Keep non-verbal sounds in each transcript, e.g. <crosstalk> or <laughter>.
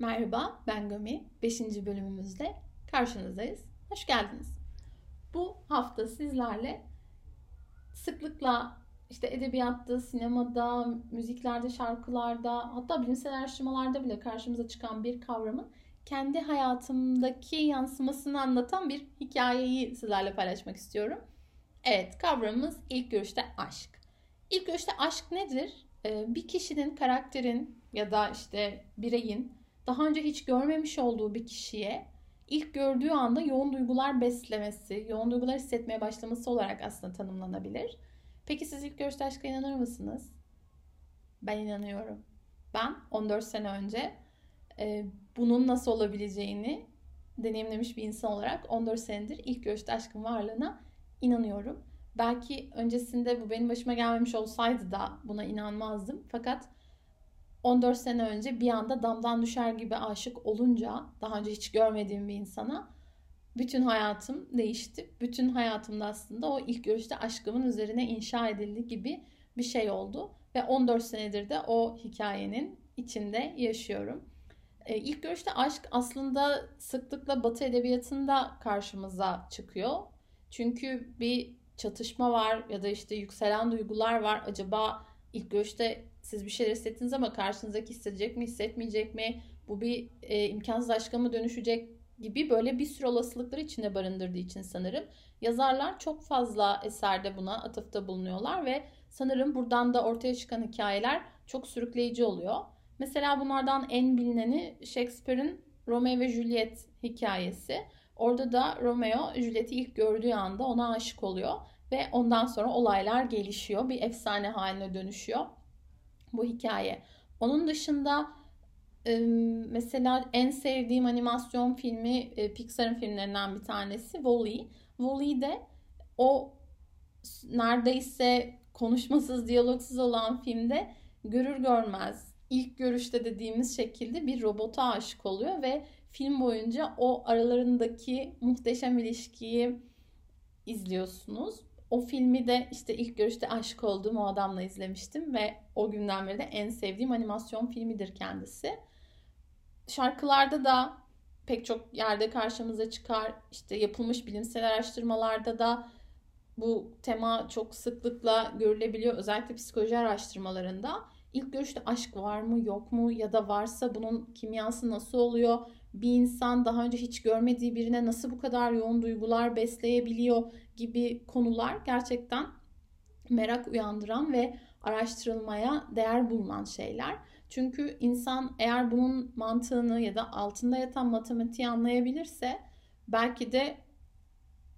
Merhaba, ben Gami. 5. bölümümüzde karşınızdayız. Hoş geldiniz. Bu hafta sizlerle sıklıkla işte edebiyatta, sinemada, müziklerde, şarkılarda, hatta bilimsel araştırmalarda bile karşımıza çıkan bir kavramın kendi hayatımdaki yansımasını anlatan bir hikayeyi sizlerle paylaşmak istiyorum. Evet, kavramımız ilk görüşte aşk. İlk görüşte aşk nedir? Ee, bir kişinin, karakterin ya da işte bireyin daha önce hiç görmemiş olduğu bir kişiye ilk gördüğü anda yoğun duygular beslemesi, yoğun duygular hissetmeye başlaması olarak aslında tanımlanabilir. Peki siz ilk görüşte aşka inanır mısınız? Ben inanıyorum. Ben 14 sene önce e, bunun nasıl olabileceğini deneyimlemiş bir insan olarak 14 senedir ilk görüşte aşkın varlığına inanıyorum. Belki öncesinde bu benim başıma gelmemiş olsaydı da buna inanmazdım. Fakat 14 sene önce bir anda damdan düşer gibi aşık olunca daha önce hiç görmediğim bir insana bütün hayatım değişti. Bütün hayatımda aslında o ilk görüşte aşkımın üzerine inşa edildi gibi bir şey oldu. Ve 14 senedir de o hikayenin içinde yaşıyorum. Ee, ilk görüşte aşk aslında sıklıkla Batı edebiyatında karşımıza çıkıyor. Çünkü bir çatışma var ya da işte yükselen duygular var. Acaba ilk görüşte siz bir şeyler hissettiniz ama karşınızdaki hissedecek mi, hissetmeyecek mi? Bu bir e, imkansız aşka mı dönüşecek gibi böyle bir sürü olasılıkları içinde barındırdığı için sanırım yazarlar çok fazla eserde buna atıfta bulunuyorlar ve sanırım buradan da ortaya çıkan hikayeler çok sürükleyici oluyor. Mesela bunlardan en bilineni Shakespeare'in Romeo ve Juliet hikayesi. Orada da Romeo Juliet'i ilk gördüğü anda ona aşık oluyor ve ondan sonra olaylar gelişiyor. Bir efsane haline dönüşüyor bu hikaye. Onun dışında mesela en sevdiğim animasyon filmi Pixar'ın filmlerinden bir tanesi Wall-E. Wall-E'de o neredeyse konuşmasız, diyalogsuz olan filmde görür görmez ilk görüşte dediğimiz şekilde bir robota aşık oluyor ve film boyunca o aralarındaki muhteşem ilişkiyi izliyorsunuz. O filmi de işte ilk görüşte aşık olduğum o adamla izlemiştim ve o günden beri de en sevdiğim animasyon filmidir kendisi. Şarkılarda da pek çok yerde karşımıza çıkar. İşte yapılmış bilimsel araştırmalarda da bu tema çok sıklıkla görülebiliyor. Özellikle psikoloji araştırmalarında. İlk görüşte aşk var mı yok mu ya da varsa bunun kimyası nasıl oluyor? Bir insan daha önce hiç görmediği birine nasıl bu kadar yoğun duygular besleyebiliyor gibi konular gerçekten merak uyandıran ve araştırılmaya değer bulunan şeyler. Çünkü insan eğer bunun mantığını ya da altında yatan matematiği anlayabilirse belki de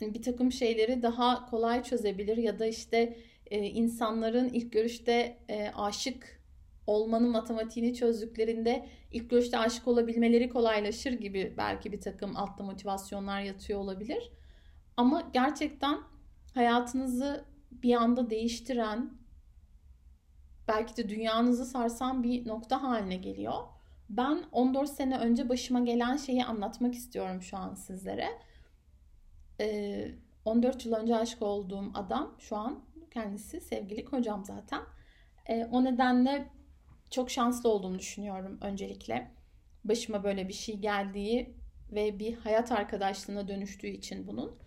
bir takım şeyleri daha kolay çözebilir ya da işte e, insanların ilk görüşte e, aşık olmanın matematiğini çözdüklerinde ilk görüşte aşık olabilmeleri kolaylaşır gibi belki bir takım altta motivasyonlar yatıyor olabilir. Ama gerçekten hayatınızı bir anda değiştiren, belki de dünyanızı sarsan bir nokta haline geliyor. Ben 14 sene önce başıma gelen şeyi anlatmak istiyorum şu an sizlere. Ee, 14 yıl önce aşık olduğum adam şu an kendisi sevgili kocam zaten. Ee, o nedenle çok şanslı olduğumu düşünüyorum öncelikle. Başıma böyle bir şey geldiği ve bir hayat arkadaşlığına dönüştüğü için bunun.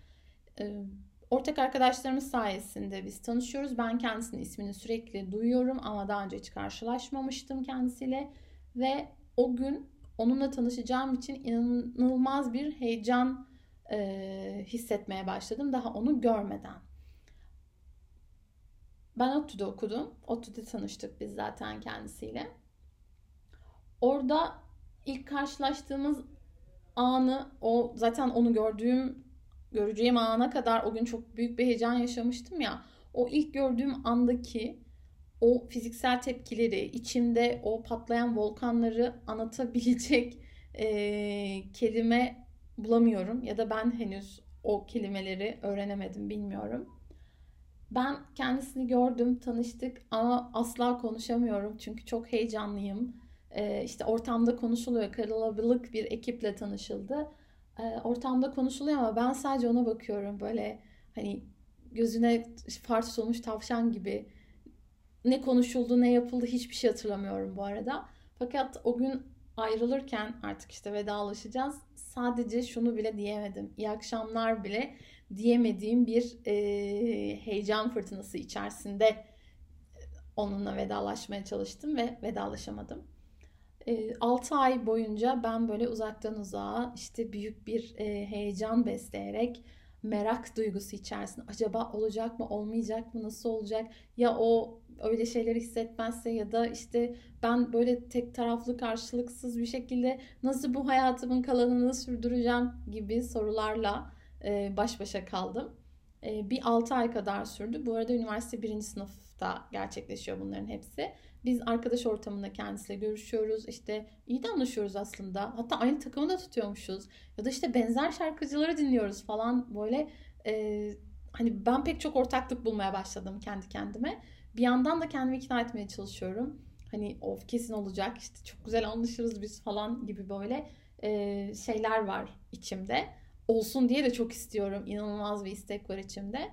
Ortak arkadaşlarımız sayesinde biz tanışıyoruz. Ben kendisinin ismini sürekli duyuyorum ama daha önce hiç karşılaşmamıştım kendisiyle. Ve o gün onunla tanışacağım için inanılmaz bir heyecan hissetmeye başladım daha onu görmeden. Ben ODTÜ'de okudum. ODTÜ'de tanıştık biz zaten kendisiyle. Orada ilk karşılaştığımız anı, o zaten onu gördüğüm, göreceğim ana kadar o gün çok büyük bir heyecan yaşamıştım ya. O ilk gördüğüm andaki o fiziksel tepkileri, içimde o patlayan volkanları anlatabilecek <laughs> e, kelime bulamıyorum. Ya da ben henüz o kelimeleri öğrenemedim bilmiyorum. Ben kendisini gördüm, tanıştık ama asla konuşamıyorum çünkü çok heyecanlıyım. Ee, işte ortamda konuşuluyor, kalabalık bir ekiple tanışıldı. Ee, ortamda konuşuluyor ama ben sadece ona bakıyorum böyle hani gözüne far tutulmuş tavşan gibi. Ne konuşuldu, ne yapıldı hiçbir şey hatırlamıyorum bu arada. Fakat o gün ayrılırken artık işte vedalaşacağız. Sadece şunu bile diyemedim. İyi akşamlar bile diyemediğim bir e, heyecan fırtınası içerisinde onunla vedalaşmaya çalıştım ve vedalaşamadım. E, 6 ay boyunca ben böyle uzaktan uzağa işte büyük bir e, heyecan besleyerek merak duygusu içerisinde acaba olacak mı olmayacak mı nasıl olacak ya o öyle şeyleri hissetmezse ya da işte ben böyle tek taraflı karşılıksız bir şekilde nasıl bu hayatımın kalanını sürdüreceğim gibi sorularla e, baş başa kaldım. E, bir 6 ay kadar sürdü. Bu arada üniversite birinci sınıfta gerçekleşiyor bunların hepsi. Biz arkadaş ortamında kendisiyle görüşüyoruz. İşte iyi de anlaşıyoruz aslında. Hatta aynı takımı da tutuyormuşuz. Ya da işte benzer şarkıcıları dinliyoruz falan. Böyle e, hani ben pek çok ortaklık bulmaya başladım kendi kendime. Bir yandan da kendimi ikna etmeye çalışıyorum. Hani of kesin olacak işte çok güzel anlaşırız biz falan gibi böyle e, şeyler var içimde. Olsun diye de çok istiyorum. İnanılmaz bir istek var içimde.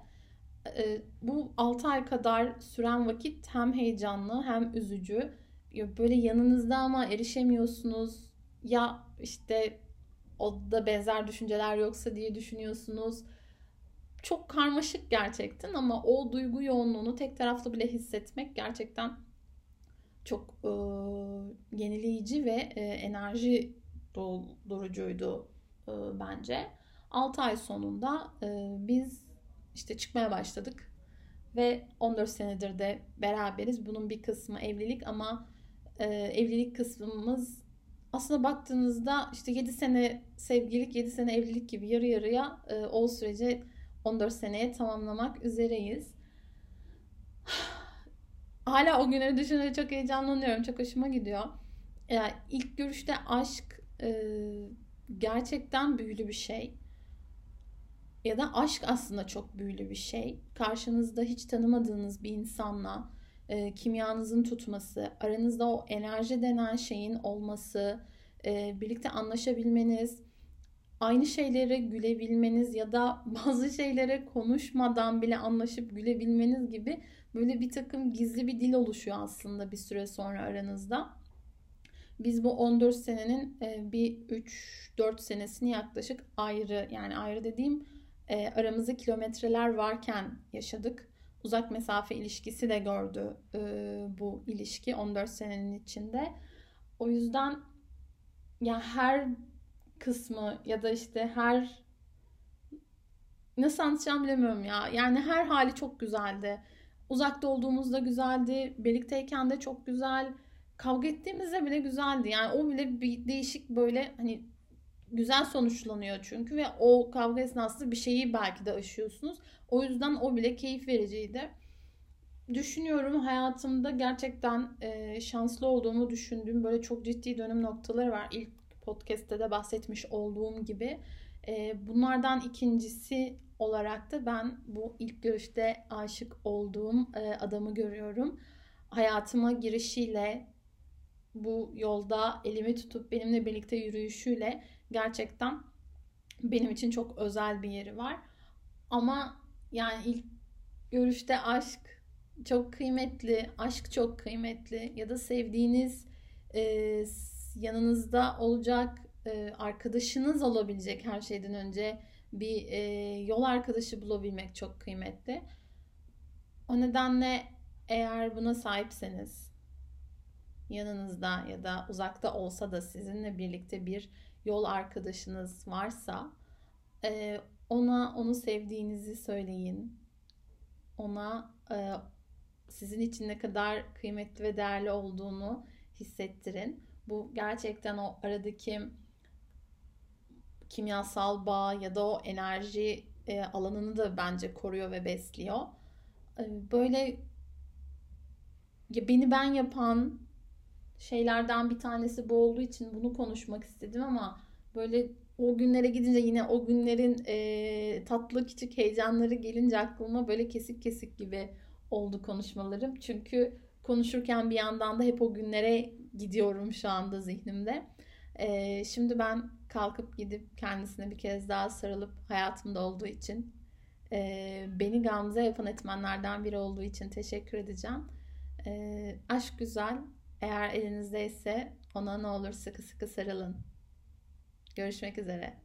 E, bu 6 ay kadar süren vakit hem heyecanlı hem üzücü. Böyle yanınızda ama erişemiyorsunuz. Ya işte o da benzer düşünceler yoksa diye düşünüyorsunuz çok karmaşık gerçekten ama o duygu yoğunluğunu tek taraflı bile hissetmek gerçekten çok e, yenileyici ve e, enerji doldurucuydu e, bence. 6 ay sonunda e, biz işte çıkmaya başladık ve 14 senedir de beraberiz. Bunun bir kısmı evlilik ama e, evlilik kısmımız aslında baktığınızda işte 7 sene sevgililik 7 sene evlilik gibi yarı yarıya e, o sürece 14 seneye tamamlamak üzereyiz. <sighs> Hala o günleri düşününce çok heyecanlanıyorum. Çok hoşuma gidiyor. Yani ilk görüşte aşk e, gerçekten büyülü bir şey. Ya da aşk aslında çok büyülü bir şey. Karşınızda hiç tanımadığınız bir insanla e, kimyanızın tutması, aranızda o enerji denen şeyin olması, e, birlikte anlaşabilmeniz, aynı şeylere gülebilmeniz ya da <laughs> bazı şeylere konuşmadan bile anlaşıp gülebilmeniz gibi böyle bir takım gizli bir dil oluşuyor aslında bir süre sonra aranızda. Biz bu 14 senenin e, bir 3-4 senesini yaklaşık ayrı yani ayrı dediğim e, aramızda kilometreler varken yaşadık. Uzak mesafe ilişkisi de gördü e, bu ilişki 14 senenin içinde. O yüzden ya yani her kısmı ya da işte her nasıl anlatacağım bilemiyorum ya. Yani her hali çok güzeldi. Uzakta olduğumuzda güzeldi. Birlikteyken de çok güzel. Kavga ettiğimizde bile güzeldi. Yani o bile bir değişik böyle hani güzel sonuçlanıyor çünkü ve o kavga esnasında bir şeyi belki de aşıyorsunuz. O yüzden o bile keyif vericiydi. Düşünüyorum hayatımda gerçekten e, şanslı olduğumu düşündüğüm böyle çok ciddi dönüm noktaları var. İlk podcast'te de bahsetmiş olduğum gibi. E, bunlardan ikincisi olarak da ben bu ilk görüşte aşık olduğum e, adamı görüyorum. Hayatıma girişiyle bu yolda elimi tutup benimle birlikte yürüyüşüyle gerçekten benim için çok özel bir yeri var. Ama yani ilk görüşte aşk çok kıymetli, aşk çok kıymetli ya da sevdiğiniz e, yanınızda olacak e, arkadaşınız olabilecek her şeyden önce bir e, yol arkadaşı bulabilmek çok kıymetli. O nedenle eğer buna sahipseniz yanınızda ya da uzakta olsa da sizinle birlikte bir yol arkadaşınız varsa e, ona onu sevdiğinizi söyleyin. Ona e, sizin için ne kadar kıymetli ve değerli olduğunu hissettirin. Bu gerçekten o aradaki kimyasal bağ ya da o enerji e, alanını da bence koruyor ve besliyor. Böyle beni ben yapan şeylerden bir tanesi bu olduğu için bunu konuşmak istedim ama böyle o günlere gidince yine o günlerin e, tatlı küçük heyecanları gelince aklıma böyle kesik kesik gibi oldu konuşmalarım. Çünkü konuşurken bir yandan da hep o günlere gidiyorum şu anda zihnimde. Ee, şimdi ben kalkıp gidip kendisine bir kez daha sarılıp hayatımda olduğu için e, beni Gamze yapan etmenlerden biri olduğu için teşekkür edeceğim. E, aşk güzel. Eğer elinizdeyse ona ne olur sıkı sıkı sarılın. Görüşmek üzere.